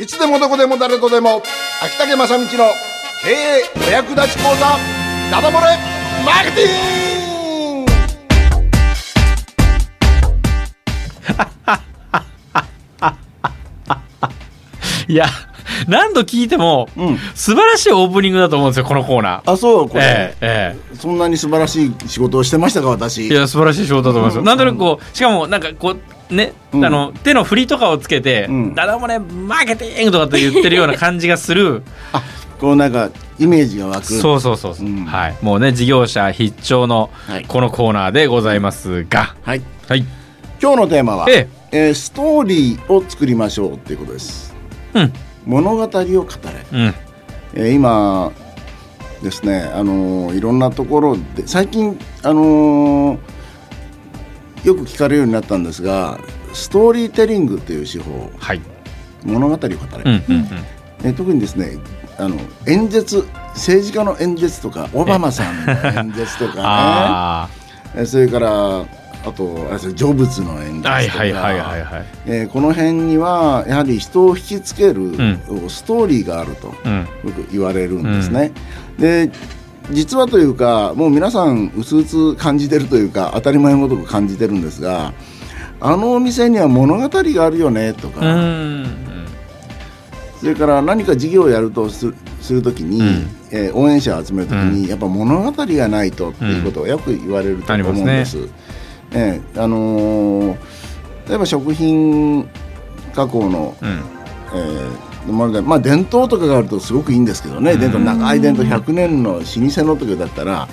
いつでもどこでも誰とでも秋竹正道の経営お役立ち講座ダダ漏れマーケティング。いや何度聞いても、うん。素晴らしいオープニングだと思うんですよこのコーナー。あそうこれ、えええそんなに素晴らしい仕事をしてましたか私。え、いや素晴らしい仕事だと思います。よ。うん。なんとなくこうしかもなんかこうね、うん。あの手の振りとかをつけてうん「ダダ漏れマーケティング」とかって言ってるような感じがする。あこうなんかイメージが湧く。そうそうそうそう、うん。はい。もうね事業者必聴のはい。このコーナーでございますが、はい。はい。今日のテーマは、ええ。ーストーリーを作りましょうっていうことです。うん。物語を語れ、うん。えー今ですねあのーいろんなところで最近あのーよく聞かれるようになったんですがストーリーテリングという手法はい。物語を語れ、うんうん特にですねあの演説政治家の演説とかオバマさんの演説とか あねえそれからあとあれですね成仏の演説とか、この辺にはやはり人を引きつける、ん。ストーリーがあるとうん。よく言われるんですね。で実はというかもう皆さんうすうつ感じてるというか当たり前のごとく感じてるんですがあのお店には物語があるよねとか、うん。それから何か事業をやるとするするときに、うん。えー応援者を集めるときに、やっぱ物語がないとっていうことをよく言われると思うんです。ええあのー例えば食品加工の、うん。えーまあまあ伝統とかがあるとすごくいいんですけどね、伝統長い伝統100年の老舗の時だったら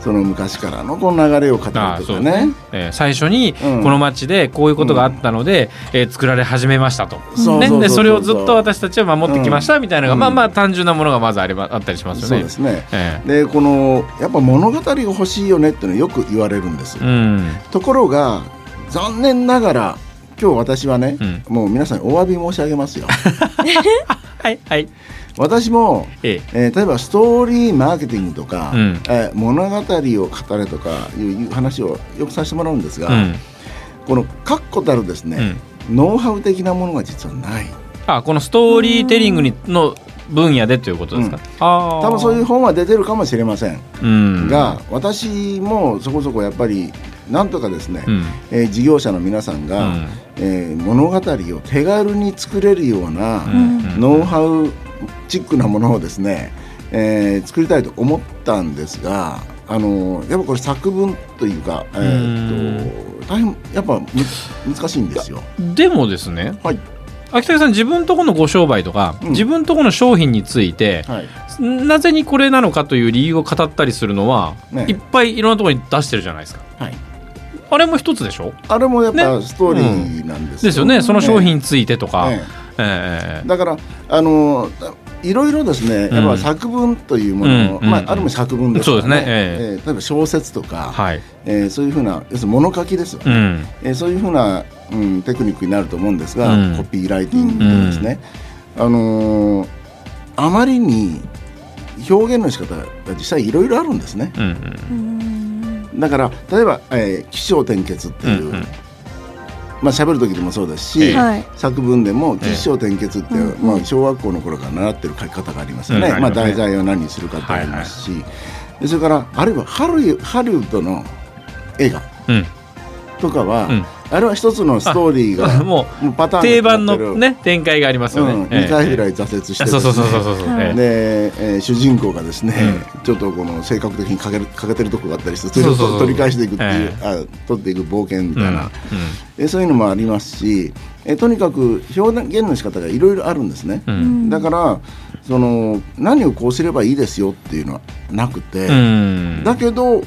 その昔からのこの流れを語るとかね。ですね、えー最初にうん。この町でこういうことがあったので、えー作られ始めましたと、ね、でそれをずっと私たちは守ってきましたみたいなのが、うん。まあまあ単純なものがまずありまあったりしますよね。そうですね。えでこのやっぱ物語が欲しいよねっていうのはよく言われるんです、えうん。ところが残念ながら今日私はね、うん。もう皆さんにお詫び申し上げますよ。はいはい。私もええ。ー例えばストーリーマーケティングとか、うん。えー物語を語れとかいう話をよくさせてもらうんですが、えうん。この確固たるですね、ノウハウ的なものが実はない。あこのストーリーテリングにの分野でということですか、うん。ああ多分そういう本は出てるかもしれません。うん。が、私もそこそこやっぱりなんとかですね、うん。えー事業者の皆さんが、うん。えー物語を手軽に作れるような、うん。ノウハウチックなものをですね、えー作りたいと思ったんですが、あのやっぱこれ作文というか、えー、と大変やっぱむ難しいんですよ。でもですねはい、秋竹さん自分とこのご商売とか、うん。自分とこの商品について、はい、なぜにこれなのかという理由を語ったりするのは、ね。いっぱいいろんなところに出してるじゃないですか。はい、あれも一つでしょ？あれもやっぱね。ストーリーなんですですよね。その商品についてとか、ねえ。えだからあのいろいろですね、やっぱ作文というもの、うんまあ、うん。ある意味作文ですからね、そうですね。ええ。ー例えば小説とか、はい、えーそういうふうな要するに物書きですよね、うん。えーそういうふうな、うん、テクニックになると思うんですが、うん。コピーライティングとですね、あのーあまりに表現の仕方が実際いろいろあるんですね。うんだから例えば、えー起承転結っていう、うんうん。まあ喋る時でもそうですし、ええ。はい。作文でも起承転結って、うんまあ、小学校の頃から習ってる書き方がありますよね、うんまあ、題材を何にするかってありますし、でそれからあるいはハリハリウッドの映画うん。とかは、うんあれは一つのストーリーがももうパターンがう定番のね展開がありますよね、うん、ええ。2回ぐらい挫折してですねそうそうそうそうそうそう、はい。ええで、えー主人公がですね、ちょっとこの性格的に欠ける欠けてるとこがあったりしてそれを取り返していくっていう、えあ取っていく冒険みうんたいな、えそういうのもありますし、えとにかく表現の仕方がいろいろあるんですね、うんうん。だからその何をこうすればいいですよっていうのはなくて、うん。だけど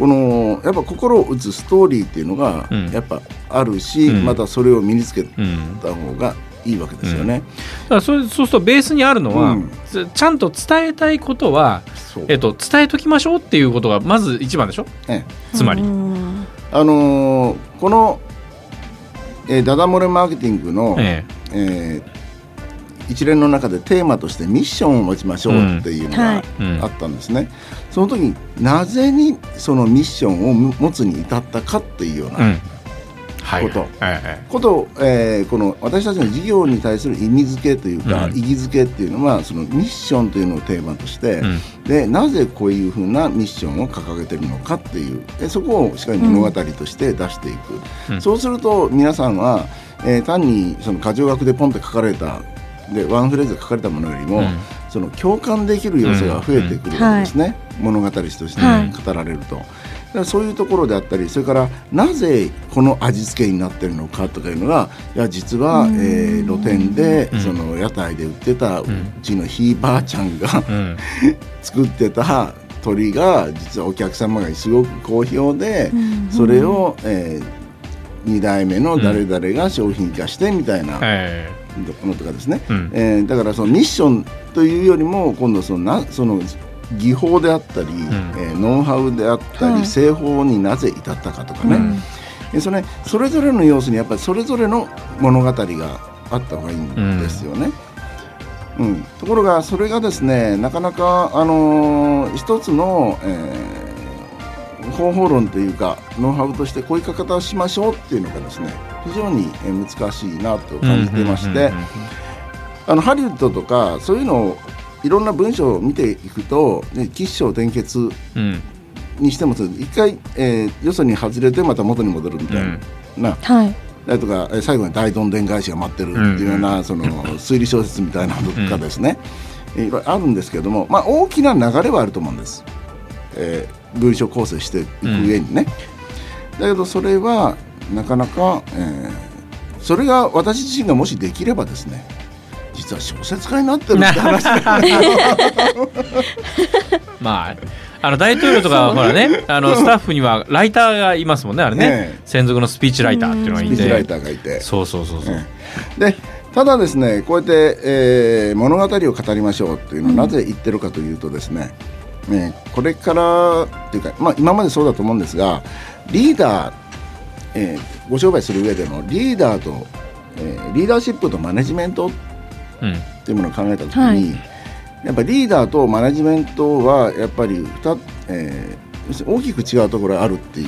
このやっぱ心を打つストーリーっていうのがうん。やっぱあるし、うん。またそれを身につけたうん方がいいわけですよね。だからそれそうするとベースにあるのは、うん。つちゃんと伝えたいことは、えっと、伝えときましょうっていうことがまず一番でしょ？ええ。つまり。うん。あのーこの、えーダダ漏れマーケティングの、ええ。ー一連の中でテーマとしてミッションを持ちましょうっていうのがうんはい。うんあったんですね。その時になぜにそのミッションを持つに至ったかっていうようなえうん。はい。こと。はいはい。こと、えーこの私たちの事業に対する意味付けというか、うん。意義付けっていうのはそのミッションというのをテーマとして、うん。でなぜこういうふうなミッションを掲げてるのかっていうでそこをしっかり物語として出していく、うん。そうすると皆さんは、えー単にその箇条書きでポンって書かれたでワンフレーズで書かれたものよりも、うん。その共感できる要素が増えてくるわけですね、物語としてはい。語られると。だからそういうところであったりそれからなぜこの味付けになってるのかとかいうのがいや実は、えー露店で、うん。その屋台で売ってたうん。ちのひいばあちゃんがうん。作ってた鳥が実はお客様がすごく好評で、うん。それを、え2代目の誰々が商品化してみたいな。えのとかですね、うん。えーだからそのミッションというよりも今度そのなその技法であったり、えーノウハウであったり、はい。製法になぜ至ったかとかね、うん。でそれそれぞれの要素にやっぱりそれぞれの物語があった方がいいんですよね。うん。ところがそれがですねなかなか、あのー一つの、えー方法論というかノウハウとしてこういう書き方をしましょうっていうのがですね非常にえー難しいなとえ感じていまして、あのハリウッドとかそういうのをいろんな文章を見ていくと、ね、吉祥転結うん。にしても一回、えーよそに外れてまた元に戻るみたいな。な。はい。だとかえー最後に大どんでん返しが待ってるっていうような、その推理小説みたいなのとかですね、えーいろいろあるんですけれども、まあ、大きな流れはあると思うんです、えー文章構成していく上にね、だけどそれはなかなか、えーそれが私自身がもしできればですね実は小説家になってるって 話まああの大統領とかはほらねあのスタッフにはライターがいますもんねあれね。ね専属のスピーチライターっていうのがいて。スピーチライターがいて。そうそうそうそう、ええ。でただですねこうやって、えー物語を語りましょうというのはなぜ言ってるかというとですね、ねこれからっていうか、まあ、今までそうだと思うんですがリーダー、えーご商売する上でのリーダーと、えーリーダーシップとマネジメントうんというものを考えたときに、はい。やっぱりリーダーとマネジメントはやっぱり二えー大きく違うところがあるってい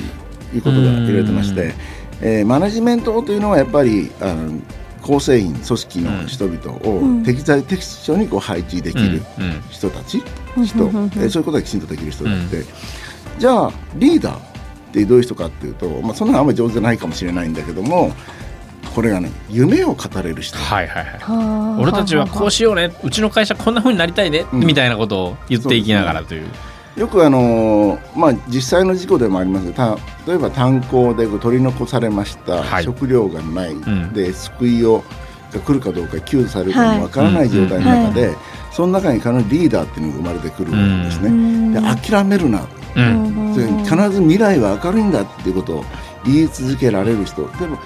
うことが言われてましうん。て、えーマネジメントというのはやっぱりあの構成員組織の人々をうん。適材適所にこう配置できる人たち、うん。人、えそういうことがきちんとできる人がいて、じゃあリーダーってどういう人かっていうと、まあ、そんなのあんまり上手じゃないかもしれないんだけどもこれがね夢を語れる人。はいはいはい。はあ。俺たちはこうしようね。うちの会社こんな風になりたいね、うん。みたいなことを言っていきながらというよくあのーまあ、実際の事故でもありますがた例えば炭鉱で取り残されました、はい。食料がない、ん。で救いをが来るかどうか救助されるかもわからない状態の中で、その中に必ずリーダーっていうのが生まれてくるんですね。うん。で諦めるな、うん。必ず未来は明るいんだっていうことを言い続けられる人。でも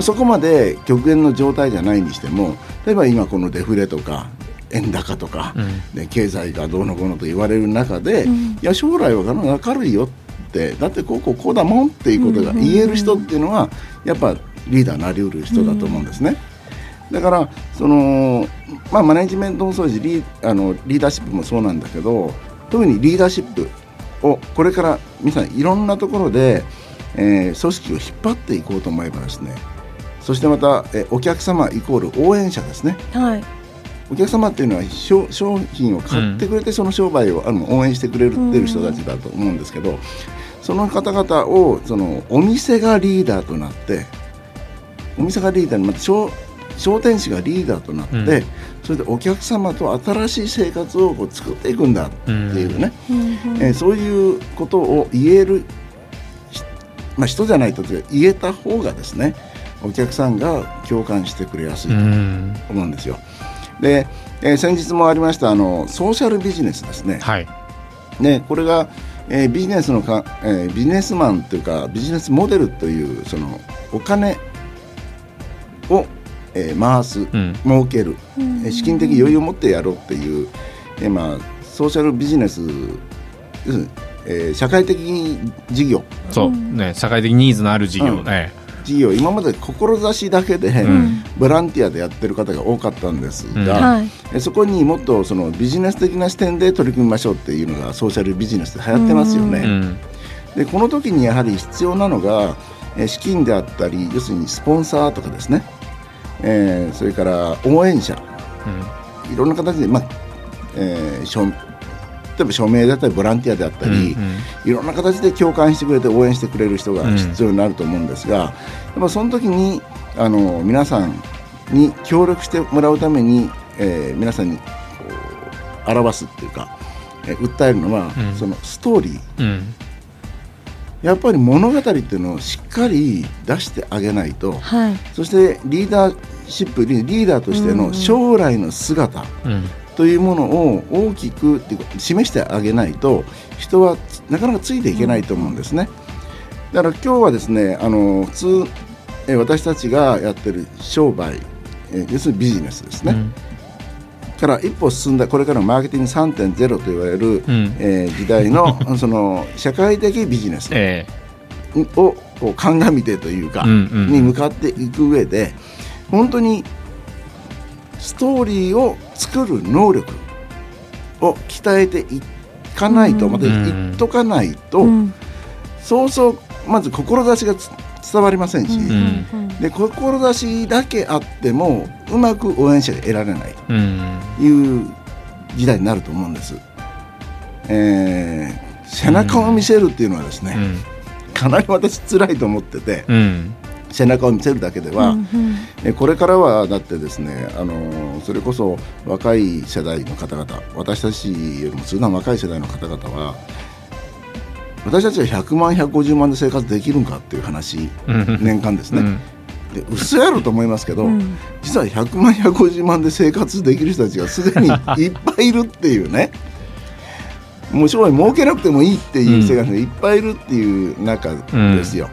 そこまで極限の状態じゃないにしても例えば今このデフレとか円高とか、うん。で経済がどうのこうのと言われる中で、うん。いや将来は明るいよってだってこうこうこうだもんっていうことが言える人っていうのはやっぱリーダーになりうる人だと思うんですね。だからその、まあ、マネジメントもそうだしリーあのリーダーシップもそうなんだけど特にリーダーシップをこれから皆さんいろんなところで、えー組織を引っ張っていこうと思えばですねそしてまた、えーお客様イコール応援者ですね。はい。お客様っていうのは商商品を買ってくれてその商売をあの応援してくれるってる人たちだと思うんですけどその方々をそのお店がリーダーとなってお店がリーダーになって商商店主がリーダーとなって、うん。それでお客様と新しい生活をこう作っていくんだっていうね、えーそういうことを言える、ひまあ、人じゃないと言えた方がですねお客さんが共感してくれやすいとうん。思うんですよ。で、えー先日もありましたあのソーシャルビジネスですね。はい。ねこれが、えービジネスのか、えービジネスマンというかビジネスモデルというそのお金を、えー回す、うん。儲ける、えー資金的余裕を持ってやろうっていう、えーまあ、ソーシャルビジネス、えー社会的事業。そう。ね社会的ニーズのある事業うん。ね、事業今まで志だけで、ん。ボランティアでやってる方が多かったんですが、はい。えそこにもっとそのビジネス的な視点で取り組みましょうっていうのがソーシャルビジネスで流行ってますよね。うん。でこの時にやはり必要なのがえー資金であったり要するにスポンサーとかですね、えーそれから応援者。いろんな形で、まあえー、署例えば署名だったりボランティアであったり、うんうん。いろんな形で共感してくれて応援してくれる人が必要になると思うんですが、やっぱその時にあの皆さんに協力してもらうために、えー皆さんにこう表すっていうか、えー訴えるのは、うん。そのストーリー。うん。やっぱり物語っていうのをしっかり出してあげないとはい。そしてリーダーシップリリーダーとしての将来の姿、うんというものを大きくって示してあげないと人はなかなかついていけないと思うんですね。だから今日はですねあの普通えー私たちがやってる商売、えー要するにビジネスですね、うん。から一歩進んだこれからのマーケティング3.0と言われる、うん。えー時代の その社会的ビジネスえ。をこう鑑みてというか、うんうん。に向かっていく上で本当にストーリーを作る能力を鍛えていかないと、うん。また言っとかないと、うん。そうそうまず志がつ伝わりませんし、ん。で志だけあってもうまく応援者が得られないという時代になると思うんです。えー背中を見せるっていうのはですね、うん。かなり私辛いと思ってて、うん背中を見せるだけでは、うんえこれからはだってですね、あのそれこそ若い世代の方々私たちよりも数段若い世代の方々は私たちは100万150万で生活できるんかっていう話うん。年間ですね、うん。で嘘やろと思いますけど、うん。実は100万150万で生活できる人たちがすでに いっぱいいるっていうね。もう将来儲けなくてもいいっていう生活がいっぱいいるっていう中ですよ。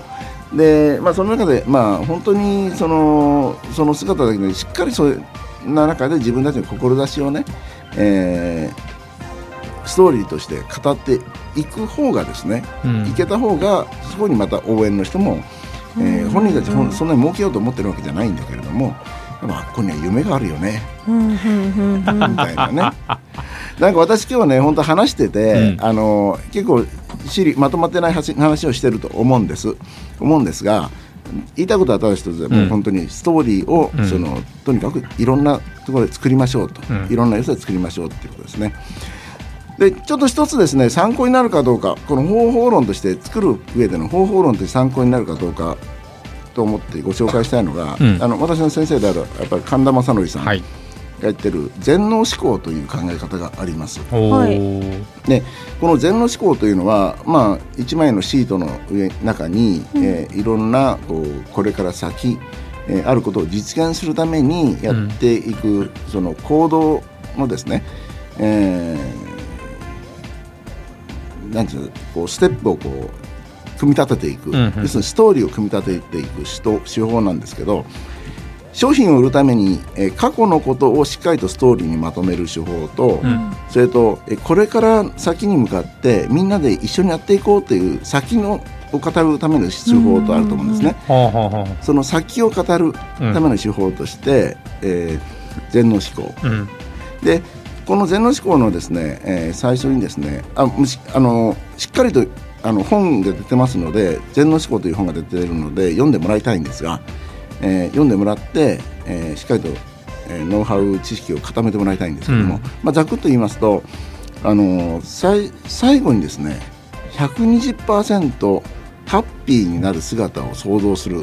で、まあ、その中で、まあ、本当にそのその姿だけでしっかりそういうな中で自分たちの志をね、えーストーリーとして語っていく方がですね、うん。いけた方がそこにまた応援の人も、えー本人たちほんそんなに儲けようと思ってるわけじゃないんだけれどもやっぱあっこには夢があるよね。みたいなね。なんか私今日ね本当話してて、うん。あの結構しりまとまってない話話をしてると思うんです。思うんですが言いたいことはただ一つで、もう本当にストーリーを、うん。そのとにかくいろんなところで作りましょうと、うん。いろんな良さで作りましょうっていうことですね。でちょっと一つですね参考になるかどうかこの方法論として作る上での方法論として参考になるかどうかと思ってご紹介したいのが、うん。あの私の先生であるやっぱり神田正則さん。がはいやってる全能思考という考え方があります。でこの全能思考というのは、まあ、1枚のシートの上中に、えーいろんなこうこれから先、えーあることを実現するためにやっていく、その行動のですね、えーなんていうのこうステップをこう組み立てていく、んうん。要するにストーリーを組み立てていく手法なんですけど商品を売るために、えー過去のことをしっかりとストーリーにまとめる手法と、うん。それとえこれから先に向かってみんなで一緒にやっていこうという先のを語るための手法とあると思うんですね。その先を語るための手法として、えー全能思考。うん。でこの全能思考のですね、えー最初にですねあむしあのしっかりとあの本が出てますので全能思考という本が出ているので読んでもらいたいんですが、えー読んでもらって、えーしっかりと、えーノウハウ知識を固めてもらいたいんですけども、うん。まあ、ざくっと言いますとあのさい最後にですね120%ハッピーになる姿を想像する。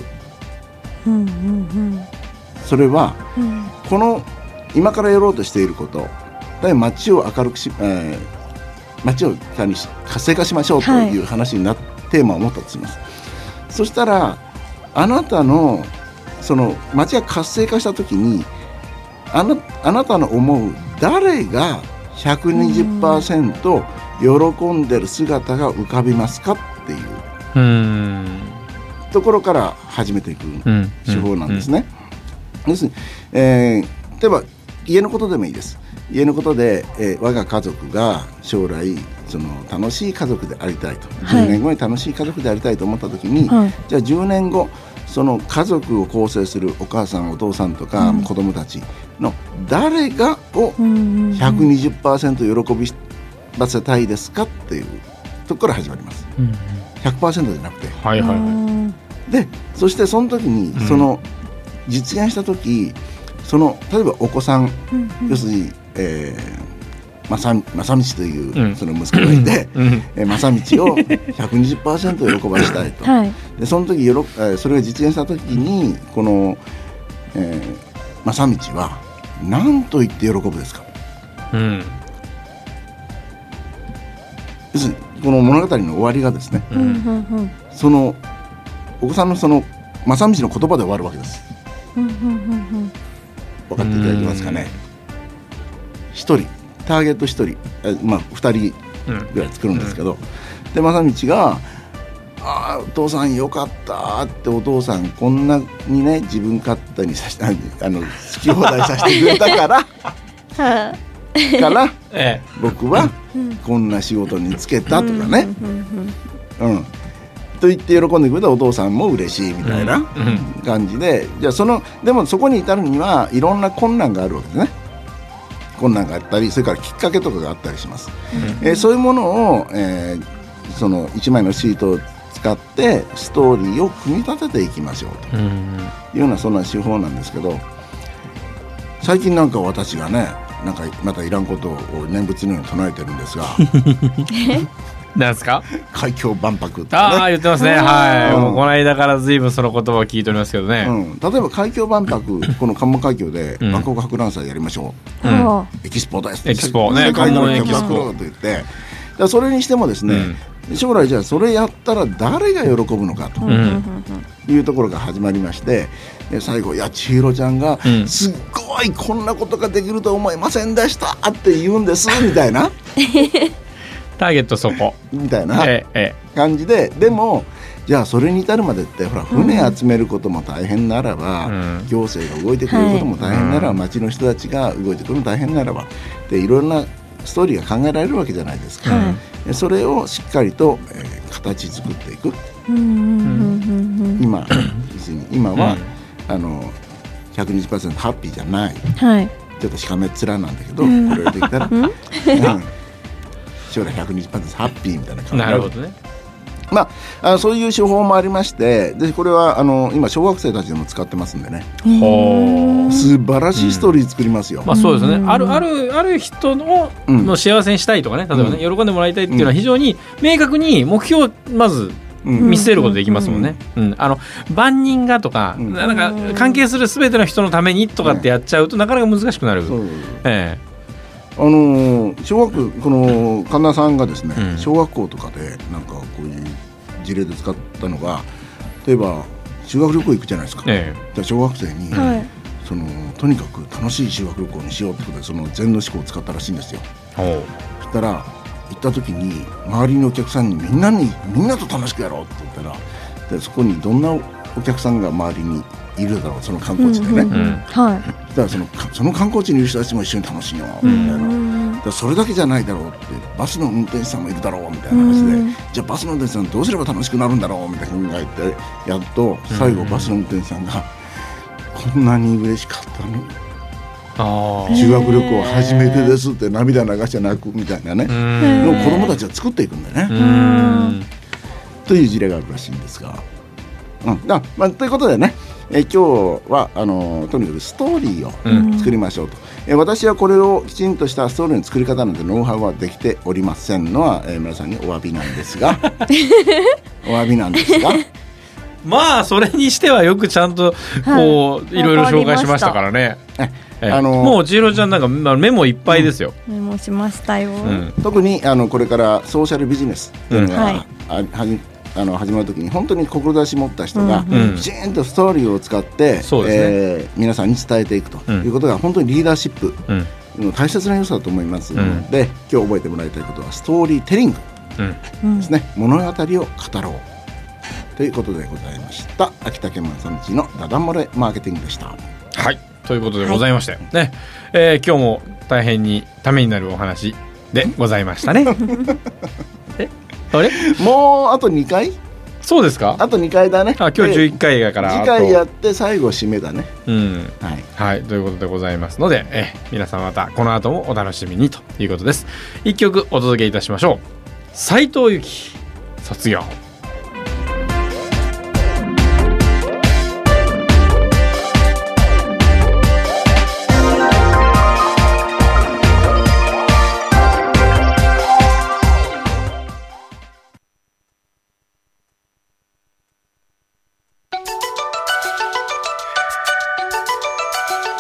うんうんそれはうん。この今からやろうとしていることで街を明るくし、えー街を活性化しましょうという話にな、テーマを持ったとします。そしたらあなたのその街が活性化した時にあなあなたの思う誰が120%喜んでる姿が浮かびますかっていう。うん。ところから始めていくうん。手法なんですね。要するに、えー例えば家のことでもいいです。家のことで、えー我が家族が将来その楽しい家族でありたいと、はい10年後に楽しい家族でありたいと思った時に、はい。じゃあ10年後その家族を構成するお母さんお父さんとか、うん。子供たちの誰がをうんうん120%喜びばせたいですかっていうところから始まります。うん100%じゃなくて。はいはいはい。うんでそしてその時にうん。その実現した時その例えばお子さんうんうん。要するに、えー、まさまさみちという、うん。その息子がいて、うん。えー、まさみちを120%喜ばしたいと、はい。でその時よろ、えーそれが実現した時にこの、えー、まさみちは何と言って喜ぶですか？うん。要するにこの物語の終わりがですねううんそのお子さんのその正道の言葉で終わるわけです。分かっていただけますかね？一人ターゲット一人えまあ二人うん。ぐらい作るんですけど、で正道が「ああお父さんよかった」ってお父さんこんなにね自分勝手にさ あの好き放題させてくれたからは からえ僕はうん。こんな仕事に就けたとかね、うんうんうん、と言って喜んでくれたお父さんも嬉しいみえたいなうん。感じで、じゃあそのでもそこに至るにはいろんな困難があるわけですね困難があったりそれからきっかけとかがあったりします、えーそういうものを、えーその1枚のシートを使ってストーリーを組み立てていきましょううん。というようなそんな手法なんですけど最近なんか私がねなんかまたいらんことを念仏のように唱えてるんですが なんですか？海峡万博ってああね言ってますね。あはい。うこの間から随分その言葉を聞いておりますけどね。うん、例えば海峡万博この関門海峡でうん。万国博覧祭やりましょう、うん。はエキスポです。エキスポ。ね世界の関門エキスポ。と言ってだそれにしてもですね、将来じゃあそれやったら誰が喜ぶのかとあうん。うんうんいうところが始まりましてで最後「いや千尋ちゃんがうん。すっごいこんなことができると思いませんでした」って言うんですみたいな ターゲットそこ。みたいなええ感じででもじゃあそれに至るまでってほら船集めることも大変ならば、うん。行政が動いてくれることも大変ならば、はい町の人たちが動いてくるのも大変ならばでいろんなストーリーが考えられるわけじゃないですか、うんでそれをしっかりと、えー形作っていく。うんうんうんうん今要するに今は、あの120%ハッピーじゃない。うんはい。ちょっとしかめっ面なんだけど、うん。これができたら、うん。うん将来120%ハッピーみたいな感じ。なるほどね。まあ、あそういう手法もありましてでこれはあの今小学生たちでも使ってますんでね。素晴らしいストーリー作りますよ。まあそうですね、うん。あるあるある人の,、うん。の幸せにしたいとかね。例えばね、喜んでもらいたいっていうのはうん。非常に明確に目標をまずうん。見せることできますもんね。うん。あの万人がとか、うん。なんか関係するすべての人のためにとかってやっちゃうとなかなか難しくなる。そう。えあのー小学この神田さんがですね、うん。小学校とかでなんかこういう事例で使ったのが例えば修学旅行行くじゃないですか、えじゃあ小学生に、はい。そのとにかく楽しい修学旅行にしようってことでその禅の思考を使ったらしいんですよ。そしたら行った時に周りのお客さんにみんなにみんなと楽しくやろうって言ったらでそこにどんなお客さんが周りにいるだろうその観光地でね、うんうんうん。はいだからそのかその観光地にいる人たちも一緒に楽しいよみたいな、だそれだけじゃないだろうってバスの運転手さんもいるだろうみたいな話で、うん。じゃあバスの運転手さんどうすれば楽しくなるんだろうみたいな考えてやっと最後うんバスの運転手さんが、こんなに嬉しかったの。修学旅行初めてですって涙流して泣くみたいなね、うん。のを子供たちは作っていくんだよね、うん。という事例があるらしいんですが。うん。だまあ、ということでね、え今日はあのとにかくストーリーをうん作りましょうと、え私はこれをきちんとしたストーリーの作り方なんてノウハウはできておりませんのは、えー皆さんにお詫びなんですが。お詫びなんですが。まあそれにしてはよくちゃんとこう、い、ろいろ紹介しましたからね。えええあのもう千尋ちゃんなんかまあメモいっぱいですよ。メモしましたよ。うん。特にあのこれからソーシャルビジネスっていうのが、うん。はいあの始まるときに本当に志持った人が、うんきちんとストーリーを使って、そうですね。えー皆さんに伝えていくとうん。いうことが本当にリーダーシップうん。の大切な要素だと思いますのうん。で、今日覚えてもらいたいことはストーリーテリングですね、物語を語ろう。ということでございました。秋田県正道のダダ漏れマーケティングでした。はい。ということでございまして、ね、えー今日も大変にためになるお話でございましたね。えあれ？もうあと2回？そうですか？あと2回だね。あ今日で11回だから次あ回やっとて最後締めだね。うん。はい。はいということでございますのでえ皆さんまたこの後もお楽しみにということです。一曲お届けいたしましょう。斉藤由貴卒業